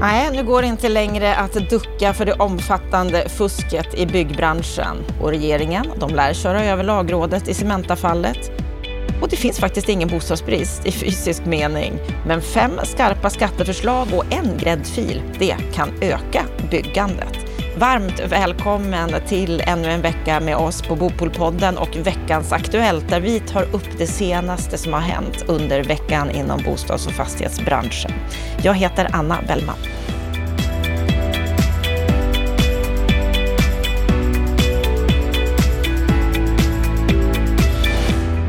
Nej, nu går det inte längre att ducka för det omfattande fusket i byggbranschen. Och regeringen, de lär köra över lagrådet i Cementa-fallet. Och det finns faktiskt ingen bostadsbrist i fysisk mening. Men fem skarpa skatteförslag och en gräddfil, det kan öka byggandet. Varmt välkommen till ännu en vecka med oss på Bopolpodden och veckans Aktuellt där vi tar upp det senaste som har hänt under veckan inom bostads och fastighetsbranschen. Jag heter Anna Bellman.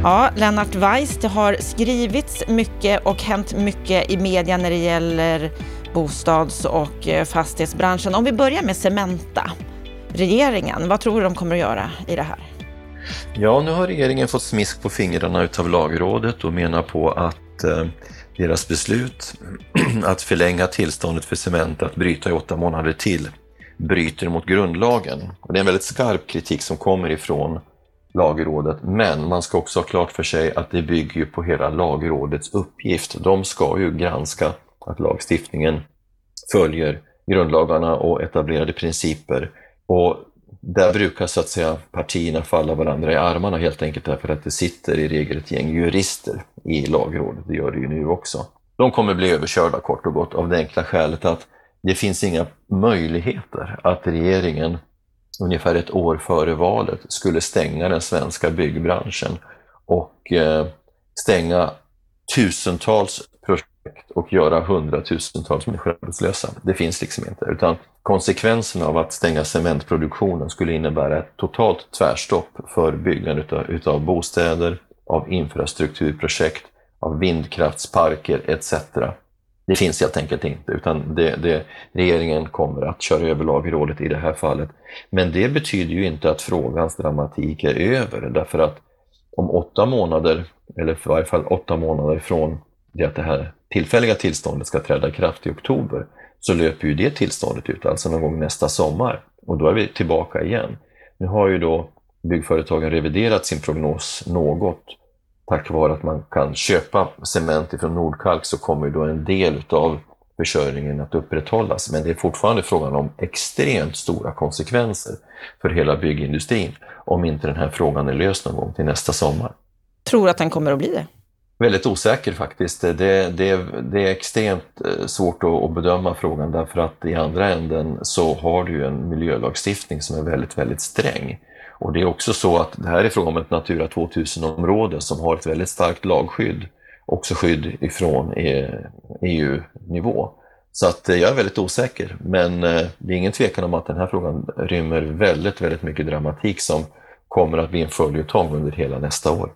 Ja, Lennart Weiss, det har skrivits mycket och hänt mycket i media när det gäller bostads och eh, fastighetsbranschen. Om vi börjar med Cementa, regeringen, vad tror du de kommer att göra i det här? Ja, nu har regeringen fått smisk på fingrarna utav lagrådet och menar på att eh, deras beslut att förlänga tillståndet för Cementa att bryta i åtta månader till bryter mot grundlagen. Och det är en väldigt skarp kritik som kommer ifrån Lagrådet, men man ska också ha klart för sig att det bygger ju på hela Lagrådets uppgift. De ska ju granska att lagstiftningen följer grundlagarna och etablerade principer. Och där brukar så att säga partierna falla varandra i armarna helt enkelt därför att det sitter i regel ett gäng jurister i lagrådet, det gör det ju nu också. De kommer bli överkörda kort och gott av det enkla skälet att det finns inga möjligheter att regeringen ungefär ett år före valet skulle stänga den svenska byggbranschen och eh, stänga tusentals projekt och göra hundratusentals människor arbetslösa. Det finns liksom inte. Utan konsekvenserna av att stänga cementproduktionen skulle innebära ett totalt tvärstopp för byggandet utav, utav bostäder, av infrastrukturprojekt, av vindkraftsparker etc. Det finns helt enkelt inte, utan det, det, regeringen kommer att köra över Lagrådet i det här fallet. Men det betyder ju inte att frågans dramatik är över, därför att om åtta månader, eller i varje fall åtta månader från det att det här tillfälliga tillståndet ska träda i kraft i oktober, så löper ju det tillståndet ut, alltså någon gång nästa sommar. Och då är vi tillbaka igen. Nu har ju då byggföretagen reviderat sin prognos något. Tack vare att man kan köpa cement ifrån Nordkalk så kommer ju då en del av försörjningen att upprätthållas. Men det är fortfarande frågan om extremt stora konsekvenser för hela byggindustrin om inte den här frågan är löst någon gång till nästa sommar. Tror att den kommer att bli det? Väldigt osäker faktiskt. Det, det, det är extremt eh, svårt att, bedöma frågan därför att i andra änden så har du en miljölagstiftning som är väldigt, väldigt sträng. Och det är också så att det här är fråga om ett Natura 2000-område som har ett väldigt starkt lagskydd, också skydd ifrån eh, e EU-nivå. Så att eh, jag är väldigt osäker, men det är ingen tvekan om att den här frågan rymmer väldigt, väldigt mycket dramatik som kommer att bli en följetong under hela nästa år.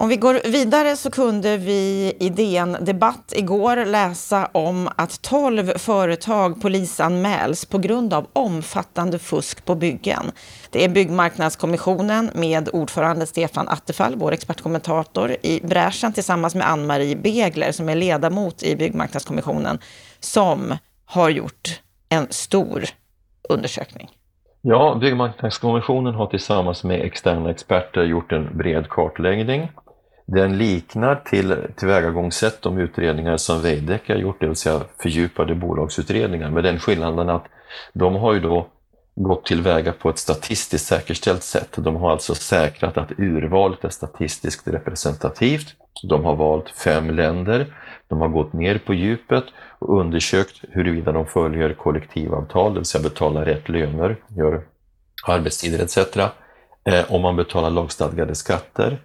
Om vi går vidare så kunde vi i DN Debatt igår läsa om att 12 företag polisanmäls på grund av omfattande fusk på byggen. Det är Byggmarknadskommissionen med ordförande Stefan Attefall, vår expertkommentator, i bräschen tillsammans med Ann-Marie Begler som är ledamot i Byggmarknadskommissionen, som har gjort en stor undersökning. Ja, Byggmarknadskommissionen har tillsammans med externa experter gjort en bred kartläggning den liknar till tillvägagångssätt de utredningar som Veidekke har gjort, det vill säga fördjupade bolagsutredningar, med den skillnaden att de har ju då gått tillväga på ett statistiskt säkerställt sätt. De har alltså säkrat att urvalet är statistiskt representativt. De har valt fem länder. De har gått ner på djupet och undersökt huruvida de följer kollektivavtal, det vill säga betalar rätt löner, gör arbetstider etc. Eh, om man betalar lagstadgade skatter,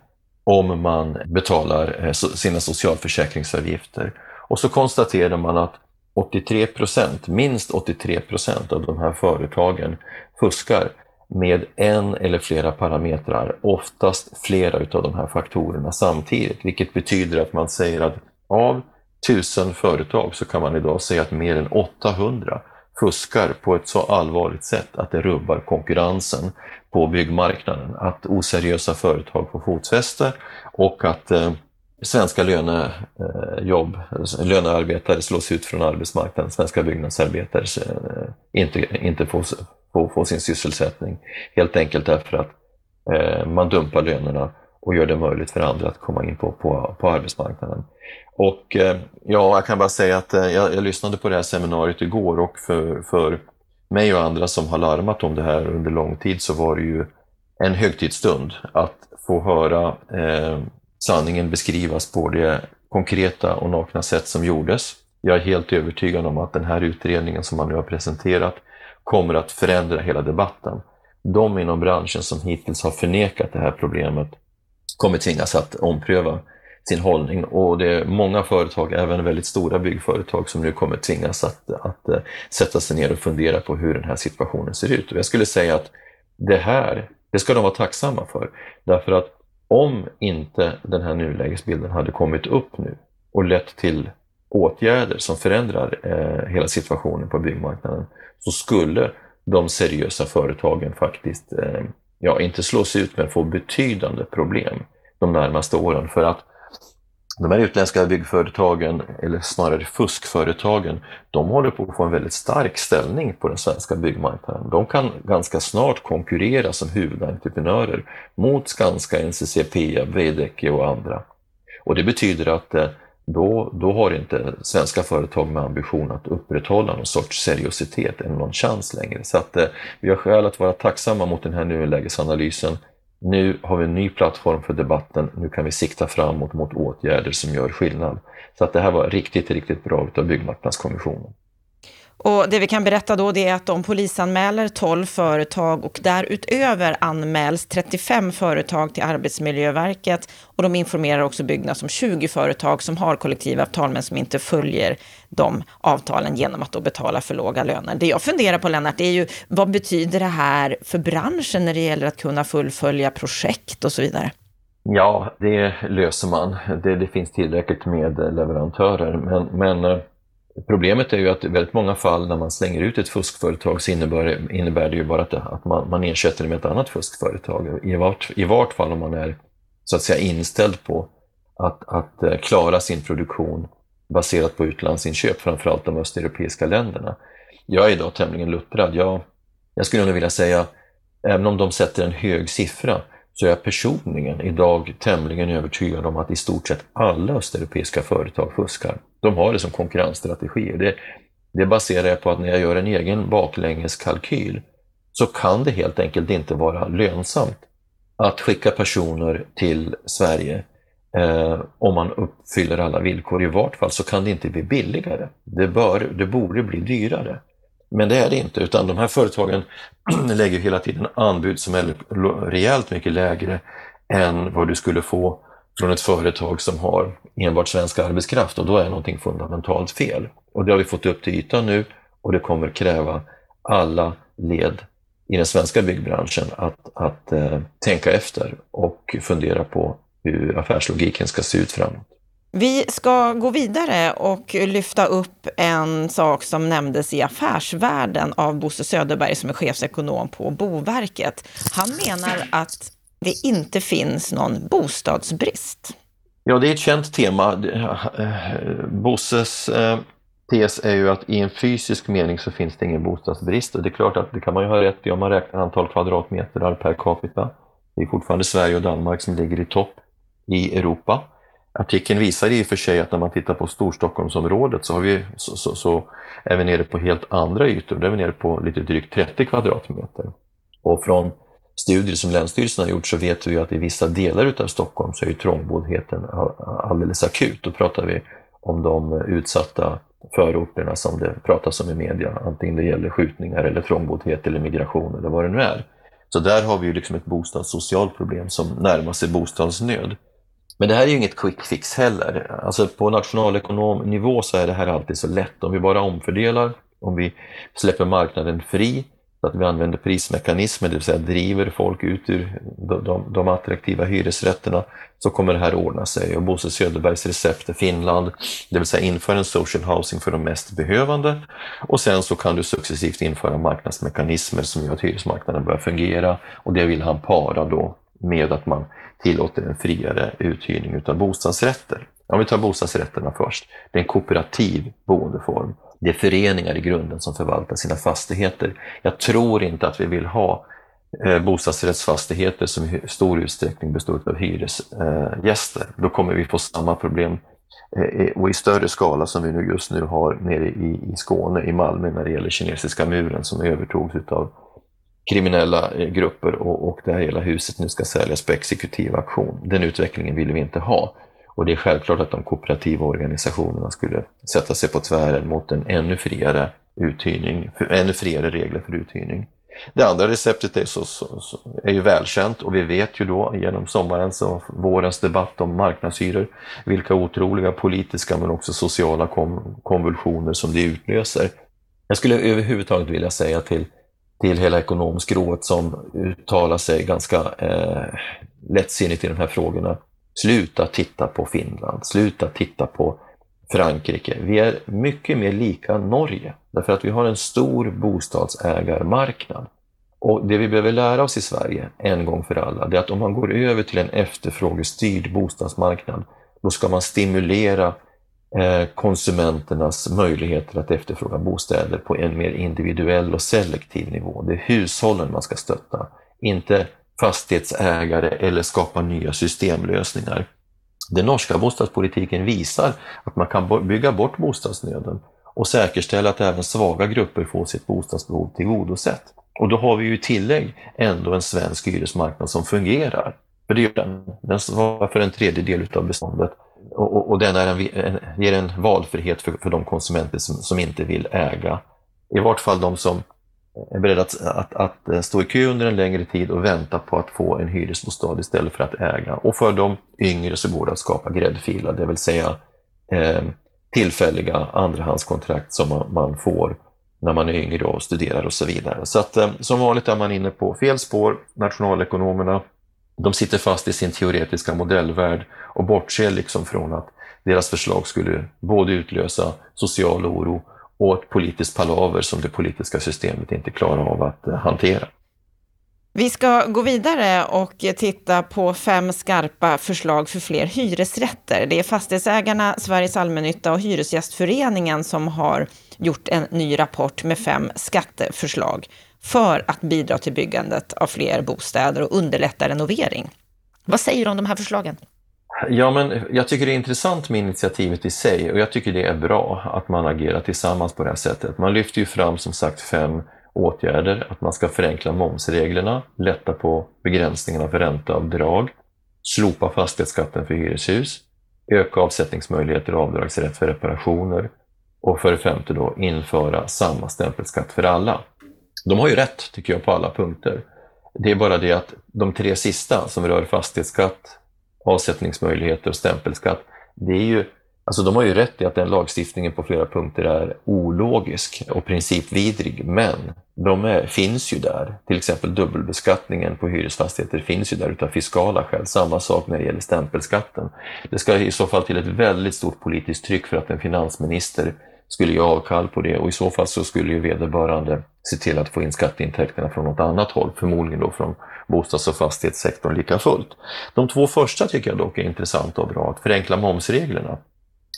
om man betalar eh, sina socialförsäkringsavgifter. Och så konstaterar man att 83 procent, minst 83 procent av de här företagen fuskar med en eller flera parametrar, oftast flera utav de här faktorerna samtidigt, vilket betyder att man säger att av tusen företag så kan man idag säga att mer än 800 fuskar på ett så allvarligt sätt att det rubbar konkurrensen på byggmarknaden. Att oseriösa företag får fotfäste och att eh, svenska lönejobb, eh, eh, lönearbetare slås ut från arbetsmarknaden, svenska byggnadsarbetare eh, inte, inte får, får, får sin sysselsättning. Helt enkelt därför att eh, man dumpar lönerna och gör det möjligt för andra att komma in på, på, på arbetsmarknaden. Och eh, ja, jag kan bara säga att eh, jag, jag, lyssnade på det här seminariet igår och för, för mig och andra som har larmat om det här under lång tid så var det ju en högtidsstund att få höra eh, sanningen beskrivas på det konkreta och nakna sätt som gjordes. Jag är helt övertygad om att den här utredningen som man nu har presenterat kommer att förändra hela debatten. De inom branschen som hittills har förnekat det här problemet kommer tvingas att ompröva sin hållning och det är många företag, även väldigt stora byggföretag, som nu kommer tvingas att, att eh, sätta sig ner och fundera på hur den här situationen ser ut. Och jag skulle säga att det här, det ska de vara tacksamma för. Därför att om inte den här nulägesbilden hade kommit upp nu och lett till åtgärder som förändrar eh, hela situationen på byggmarknaden så skulle de seriösa företagen faktiskt, eh, ja inte slås ut men få betydande problem de närmaste åren. För att de här utländska byggföretagen, eller snarare fuskföretagen, de håller på att få en väldigt stark ställning på den svenska byggmarknaden. De kan ganska snart konkurrera som huvudentreprenörer mot Skanska, NCC, Peab, Veidekke och andra. Och det betyder att eh, då, då har inte svenska företag med ambition att upprätthålla någon sorts seriositet eller någon chans längre. Så att eh, vi har skäl att vara tacksamma mot den här nulägesanalysen. Nu har vi en ny plattform för debatten. Nu kan vi sikta framåt mot åtgärder som gör skillnad. Så att det här var riktigt, riktigt bra av Byggmarknadskommissionen. Och det vi kan berätta då det är att de polisanmäler 12 företag och därutöver anmäls 35 företag till Arbetsmiljöverket och de informerar också Byggnads om 20 företag som har kollektivavtal men som inte följer de avtalen genom att då betala för låga löner. Det jag funderar på Lennart, är ju vad betyder det här för branschen när det gäller att kunna fullfölja projekt och så vidare? Ja, det löser man. Det, det finns tillräckligt med leverantörer, men, men eh, Problemet är ju att i väldigt många fall när man slänger ut ett fuskföretag så innebär, innebär det ju bara att, att man, man ersätter det med ett annat fuskföretag. I vart, I vart fall om man är så att säga inställd på att, att eh, klara sin produktion baserat på utlandsinköp, framförallt de östeuropeiska länderna. Jag är idag tämligen luttrad. Jag, jag skulle nog vilja säga, även om de sätter en hög siffra, så är jag personligen idag tämligen övertygad om att i stort sett alla östeuropeiska företag fuskar. De har det som konkurrensstrategi. Det, det baserar jag på att när jag gör en egen baklängeskalkyl så kan det helt enkelt inte vara lönsamt att skicka personer till Sverige eh, om man uppfyller alla villkor. I vart fall så kan det inte bli billigare. Det, bör, det borde bli dyrare. Men det är det inte, utan de här företagen lägger hela tiden anbud som är rejält mycket lägre än vad du skulle få från ett företag som har enbart svensk arbetskraft och då är någonting fundamentalt fel. Och det har vi fått upp till ytan nu och det kommer kräva alla led i den svenska byggbranschen att, att eh, tänka efter och fundera på hur affärslogiken ska se ut framåt. Vi ska gå vidare och lyfta upp en sak som nämndes i Affärsvärlden av Bosse Söderberg som är chefsekonom på Boverket. Han menar att det inte finns någon bostadsbrist. Ja, det är ett känt tema. Bosses eh, tes är ju att i en fysisk mening så finns det ingen bostadsbrist och det är klart att det kan man ju ha rätt i om man räknar antal kvadratmeter per capita. Det är fortfarande Sverige och Danmark som ligger i topp i Europa. Artikeln visar i och för sig att när man tittar på Storstockholmsområdet så, har vi, så, så, så är vi nere på helt andra ytor. Där är vi nere på lite drygt 30 kvadratmeter. Och från studier som Länsstyrelsen har gjort så vet vi att i vissa delar utav Stockholm så är trångboddheten alldeles akut. Då pratar vi om de utsatta förorterna som det pratas om i media, antingen det gäller skjutningar eller trångboddhet eller migration eller vad det nu är. Så där har vi ju liksom ett bostadssocialt problem som närmar sig bostadsnöd. Men det här är ju inget quick fix heller. Alltså på nationalekonomnivå så är det här alltid så lätt. Om vi bara omfördelar, om vi släpper marknaden fri, så att vi använder prismekanismer, det vill säga driver folk ut ur de, de, de attraktiva hyresrätterna, så kommer det här ordna sig. Och Bosse Söderbergs recept är Finland, det vill säga införa en social housing för de mest behövande. Och sen så kan du successivt införa marknadsmekanismer som gör att hyresmarknaden börjar fungera. Och det vill han para då med att man tillåter en friare uthyrning av bostadsrätter. Om vi tar bostadsrätterna först. Det är en kooperativ boendeform. Det är föreningar i grunden som förvaltar sina fastigheter. Jag tror inte att vi vill ha eh, bostadsrättsfastigheter som i stor utsträckning består av hyresgäster. Då kommer vi få samma problem eh, och i större skala som vi nu just nu har nere i, i Skåne, i Malmö, när det gäller kinesiska muren som övertogs av kriminella eh, grupper och, och det här hela huset nu ska säljas på exekutiv auktion. Den utvecklingen vill vi inte ha. Och det är självklart att de kooperativa organisationerna skulle sätta sig på tvären mot en ännu friare uthyrning, ännu friare regler för uthyrning. Det andra receptet är, så, så, så, är ju välkänt och vi vet ju då genom sommarens och vårens debatt om marknadshyror vilka otroliga politiska men också sociala kom, konvulsioner som det utlöser. Jag skulle överhuvudtaget vilja säga till, till hela ekonomskrået som uttalar sig ganska eh, lättsinnigt i de här frågorna. Sluta titta på Finland, sluta titta på Frankrike. Vi är mycket mer lika Norge, därför att vi har en stor bostadsägarmarknad. Och det vi behöver lära oss i Sverige, en gång för alla, det är att om man går över till en efterfrågestyrd bostadsmarknad, då ska man stimulera Eh, konsumenternas möjligheter att efterfråga bostäder på en mer individuell och selektiv nivå. Det är hushållen man ska stötta, inte fastighetsägare eller skapa nya systemlösningar. Den norska bostadspolitiken visar att man kan bygga bort bostadsnöden och säkerställa att även svaga grupper får sitt bostadsbehov tillgodosett. Och då har vi ju i tillägg ändå en svensk hyresmarknad som fungerar. För det gör den. Den svarar för en tredjedel av beståndet och, och, och den är en, en, ger en valfrihet för, för de konsumenter som, som inte vill äga. I vart fall de som är beredda att, att, att, stå i kö under en längre tid och vänta på att få en hyresbostad istället för att äga. Och för de yngre så går det att skapa gräddfiler, det vill säga eh, tillfälliga andrahandskontrakt som man, man, får när man är yngre och studerar och så vidare. Så att eh, som vanligt är man inne på fel spår, nationalekonomerna. De sitter fast i sin teoretiska modellvärld och bortser liksom från att deras förslag skulle både utlösa social oro och ett politiskt palaver som det politiska systemet inte klarar av att eh, hantera. Vi ska gå vidare och titta på fem skarpa förslag för fler hyresrätter. Det är Fastighetsägarna, Sveriges allmännytta och Hyresgästföreningen som har gjort en ny rapport med fem skatteförslag för att bidra till byggandet av fler bostäder och underlätta renovering. Vad säger du om de här förslagen? Ja, men jag tycker det är intressant med initiativet i sig och jag tycker det är bra att man agerar tillsammans på det här sättet. Man lyfter ju fram som sagt fem åtgärder, att man ska förenkla momsreglerna, lätta på begränsningarna för ränteavdrag, slopa fastighetsskatten för hyreshus, öka avsättningsmöjligheter och avdragsrätt för reparationer och för det femte då införa samma stämpelskatt för alla. De har ju rätt, tycker jag, på alla punkter. Det är bara det att de tre sista som rör fastighetsskatt, avsättningsmöjligheter och stämpelskatt, det är ju, alltså de har ju rätt i att den lagstiftningen på flera punkter är ologisk och principvidrig, men de är, finns ju där. Till exempel dubbelbeskattningen på hyresfastigheter finns ju där utav fiskala skäl. Samma sak när det gäller stämpelskatten. Det ska i så fall till ett väldigt stort politiskt tryck för att en finansminister skulle ge avkall på det och i så fall så skulle ju vederbörande se till att få in skatteintäkterna från något annat håll, förmodligen då från bostads och fastighetssektorn lika fullt. De två första tycker jag dock är intressanta och bra, att förenkla momsreglerna.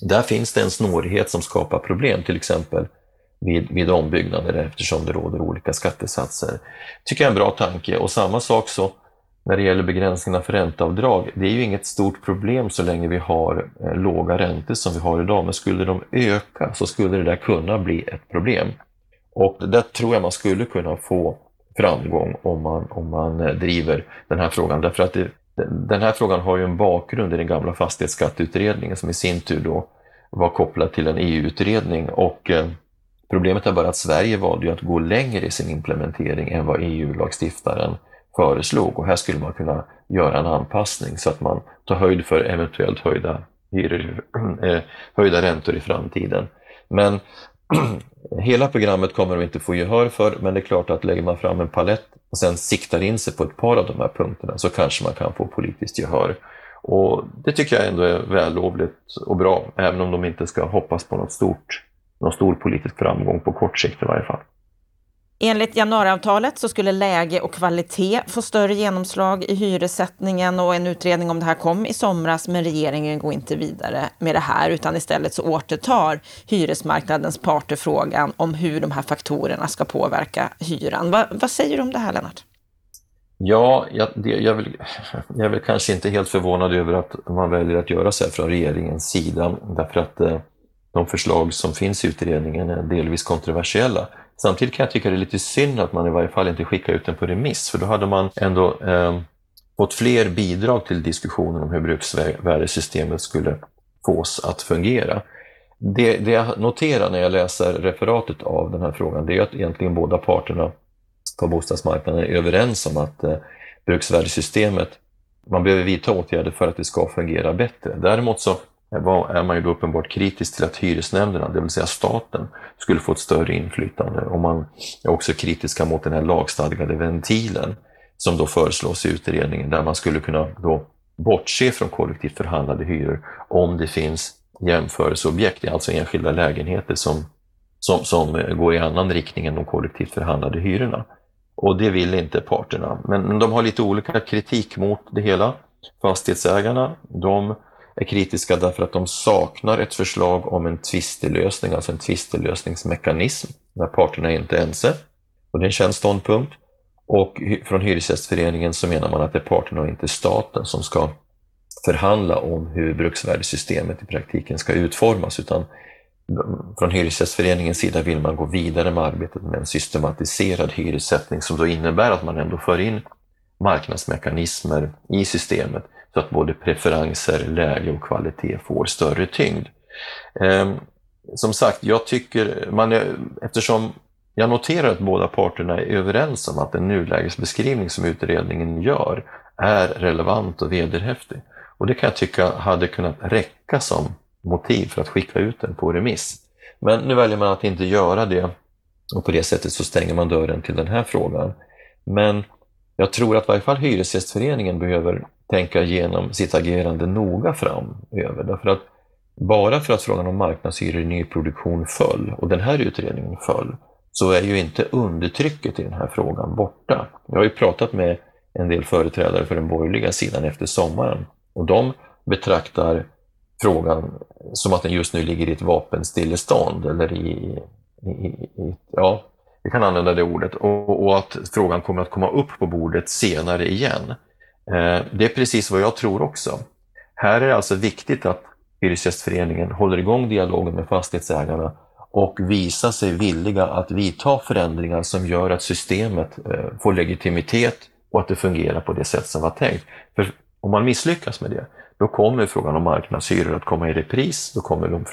Där finns det en snårighet som skapar problem, till exempel vid, vid ombyggnader eftersom det råder olika skattesatser. tycker jag är en bra tanke och samma sak så när det gäller begränsningarna för ränteavdrag, det är ju inget stort problem så länge vi har eh, låga räntor som vi har idag, men skulle de öka så skulle det där kunna bli ett problem. Och där tror jag man skulle kunna få framgång om man, om man eh, driver den här frågan. Därför att det, den här frågan har ju en bakgrund i den gamla fastighetsskatteutredningen som i sin tur då var kopplad till en EU-utredning. Och eh, problemet är bara att Sverige valde att gå längre i sin implementering än vad EU-lagstiftaren föreslog. Och här skulle man kunna göra en anpassning så att man tar höjd för eventuellt höjda, hyror, eh, höjda räntor i framtiden. Men Hela programmet kommer de inte få gehör för, men det är klart att lägger man fram en palett och sen siktar in sig på ett par av de här punkterna så kanske man kan få politiskt gehör. Och Det tycker jag ändå är vällovligt och bra, även om de inte ska hoppas på något stort, någon stor politisk framgång på kort sikt i varje fall. Enligt januariavtalet så skulle läge och kvalitet få större genomslag i hyressättningen och en utredning om det här kom i somras, men regeringen går inte vidare med det här, utan istället så återtar hyresmarknadens parter frågan om hur de här faktorerna ska påverka hyran. Va, vad säger du om det här, Lennart? Ja, jag, det, jag, vill, jag är väl kanske inte helt förvånad över att man väljer att göra så här från regeringens sida, därför att eh, de förslag som finns i utredningen är delvis kontroversiella. Samtidigt kan jag tycka det är lite synd att man i varje fall inte skickar ut den på remiss, för då hade man ändå eh, fått fler bidrag till diskussionen om hur bruksvärdesystemet skulle fås att fungera. Det, det jag noterar när jag läser referatet av den här frågan, det är att egentligen båda parterna på bostadsmarknaden är överens om att eh, bruksvärdesystemet, man behöver vidta åtgärder för att det ska fungera bättre. Däremot så är man ju då uppenbart kritisk till att hyresnämnderna, det vill säga staten, skulle få ett större inflytande. Och man är också kritiska mot den här lagstadgade ventilen som då föreslås i utredningen, där man skulle kunna då bortse från kollektivt förhandlade hyror om det finns jämförelseobjekt, alltså enskilda lägenheter som, som, som går i annan riktning än de kollektivt förhandlade hyrorna. Och det vill inte parterna. Men de har lite olika kritik mot det hela. Fastighetsägarna, de är kritiska därför att de saknar ett förslag om en tvistelösning, alltså en tvistelösningsmekanism, när parterna inte är ense. Och det är en känd ståndpunkt. Och från Hyresgästföreningen så menar man att det är parterna och inte staten som ska förhandla om hur bruksvärdessystemet i praktiken ska utformas, utan från Hyresgästföreningens sida vill man gå vidare med arbetet med en systematiserad hyressättning som då innebär att man ändå för in marknadsmekanismer i systemet så att både preferenser, läge och kvalitet får större tyngd. Eh, som sagt, jag tycker, man är, eftersom jag noterar att båda parterna är överens om att den nulägesbeskrivning som utredningen gör är relevant och vederhäftig. Och det kan jag tycka hade kunnat räcka som motiv för att skicka ut den på remiss. Men nu väljer man att inte göra det och på det sättet så stänger man dörren till den här frågan. Men jag tror att i varje fall Hyresgästföreningen behöver tänka igenom sitt agerande noga framöver. Därför att bara för att frågan om marknadshyror i nyproduktion föll, och den här utredningen föll, så är ju inte undertrycket i den här frågan borta. Jag har ju pratat med en del företrädare för den borgerliga sidan efter sommaren och de betraktar frågan som att den just nu ligger i ett vapenstillestånd eller i, i, i ja, vi kan använda det ordet, och, och, att frågan kommer att komma upp på bordet senare igen. Eh, det är precis vad jag tror också. Här är det alltså viktigt att Hyresgästföreningen håller igång dialogen med fastighetsägarna och visar sig villiga att vidta förändringar som gör att systemet eh, får legitimitet och att det fungerar på det sätt som var tänkt. För om man misslyckas med det, då kommer frågan om marknadshyror att komma i repris. Då kommer de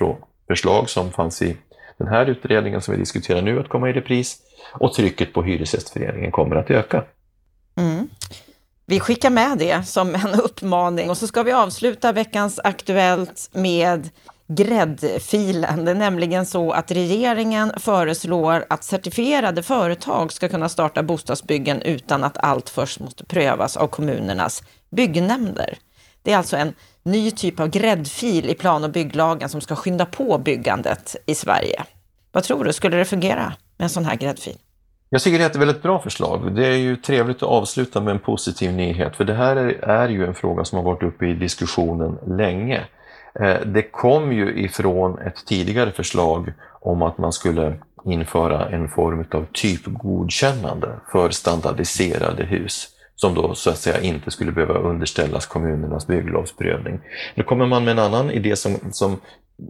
förslag som fanns i den här utredningen som vi diskuterar nu att komma i repris och trycket på Hyresgästföreningen kommer att öka. Mm. Vi skickar med det som en uppmaning och så ska vi avsluta veckans Aktuellt med gräddfilen. Det är nämligen så att regeringen föreslår att certifierade företag ska kunna starta bostadsbyggen utan att allt först måste prövas av kommunernas byggnämnder. Det är alltså en ny typ av gräddfil i plan och bygglagen som ska skynda på byggandet i Sverige. Vad tror du, skulle det fungera med en sån här gräddfil? Jag tycker det är ett väldigt bra förslag. Det är ju trevligt att avsluta med en positiv nyhet, för det här är, ju en fråga som har varit uppe i diskussionen länge. Eh, det kom ju ifrån ett tidigare förslag om att man skulle införa en form av typgodkännande för standardiserade hus som då så att säga inte skulle behöva underställas kommunernas bygglovsprövning. Nu kommer man med en annan idé som, som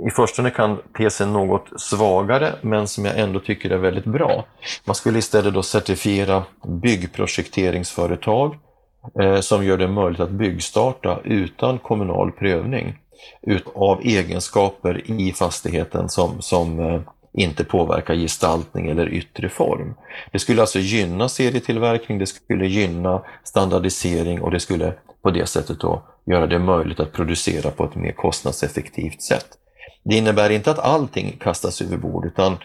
i förstone kan te sig något svagare, men som jag ändå tycker är väldigt bra. Man skulle istället då certifiera byggprojekteringsföretag eh, som gör det möjligt att byggstarta utan kommunal prövning av egenskaper i fastigheten som, som eh, inte påverkar gestaltning eller yttre form. Det skulle alltså gynna serietillverkning, det skulle gynna standardisering och det skulle på det sättet då göra det möjligt att producera på ett mer kostnadseffektivt sätt. Det innebär inte att allting kastas över bord utan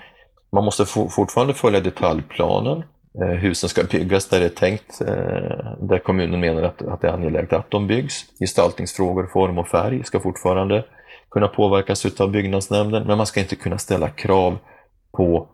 man måste fortfarande följa detaljplanen. Eh, husen ska byggas där det är tänkt, eh, där kommunen menar att, att det är angeläget att de byggs. Gestaltningsfrågor, form och färg ska fortfarande kunna påverkas av byggnadsnämnden, men man ska inte kunna ställa krav på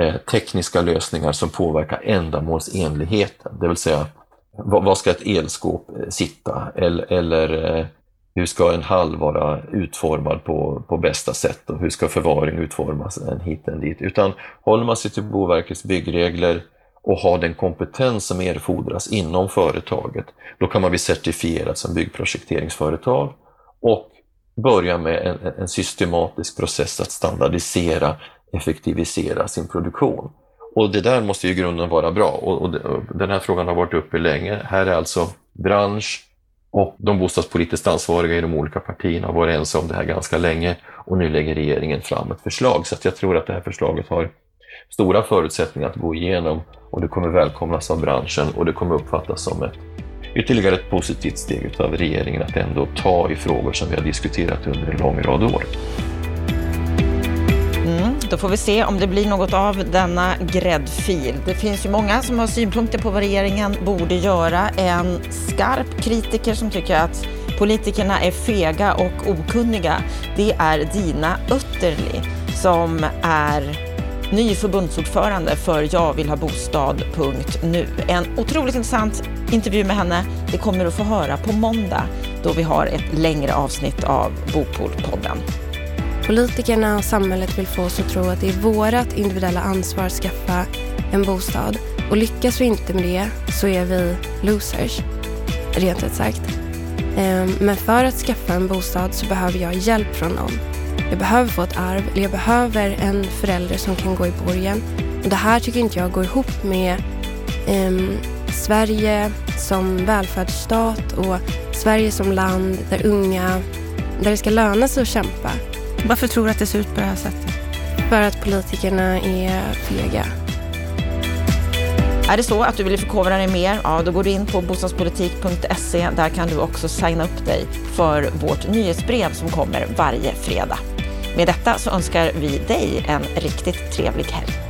eh, tekniska lösningar som påverkar ändamålsenligheten, det vill säga var ska ett elskåp sitta eller, eller hur ska en hall vara utformad på, på bästa sätt och hur ska förvaring utformas en hit en dit. Utan håller man sig till Boverkets byggregler och har den kompetens som erfordras inom företaget. Då kan man bli certifierad som byggprojekteringsföretag och börja med en, en systematisk process att standardisera, effektivisera sin produktion. Och det där måste ju i grunden vara bra och, och, och den här frågan har varit uppe länge. Här är alltså bransch och de bostadspolitiskt ansvariga i de olika partierna har varit ense om det här ganska länge och nu lägger regeringen fram ett förslag. Så jag tror att det här förslaget har stora förutsättningar att gå igenom och det kommer välkomnas av branschen och det kommer uppfattas som ett ytterligare ett positivt steg av regeringen att ändå ta i frågor som vi har diskuterat under en lång rad år. Då får vi se om det blir något av denna gräddfil. Det finns ju många som har synpunkter på vad regeringen borde göra. En skarp kritiker som tycker att politikerna är fega och okunniga, det är Dina Ötterli som är ny förbundsordförande för Jag vill ha bostad.nu. En otroligt intressant intervju med henne. Det kommer du få höra på måndag då vi har ett längre avsnitt av Bopolpodden. Politikerna och samhället vill få oss att tro att det är vårt individuella ansvar att skaffa en bostad. Och lyckas vi inte med det så är vi losers, rent ut sagt. Ehm, men för att skaffa en bostad så behöver jag hjälp från någon. Jag behöver få ett arv, eller jag behöver en förälder som kan gå i borgen. Och det här tycker inte jag går ihop med um, Sverige som välfärdsstat och Sverige som land där unga, där det ska löna sig att kämpa. Varför tror du att det ser ut på det här sättet? För att politikerna är fega. Är det så att du vill förkovra dig mer, ja då går du in på bostadspolitik.se. Där kan du också signa upp dig för vårt nyhetsbrev som kommer varje fredag. Med detta så önskar vi dig en riktigt trevlig helg.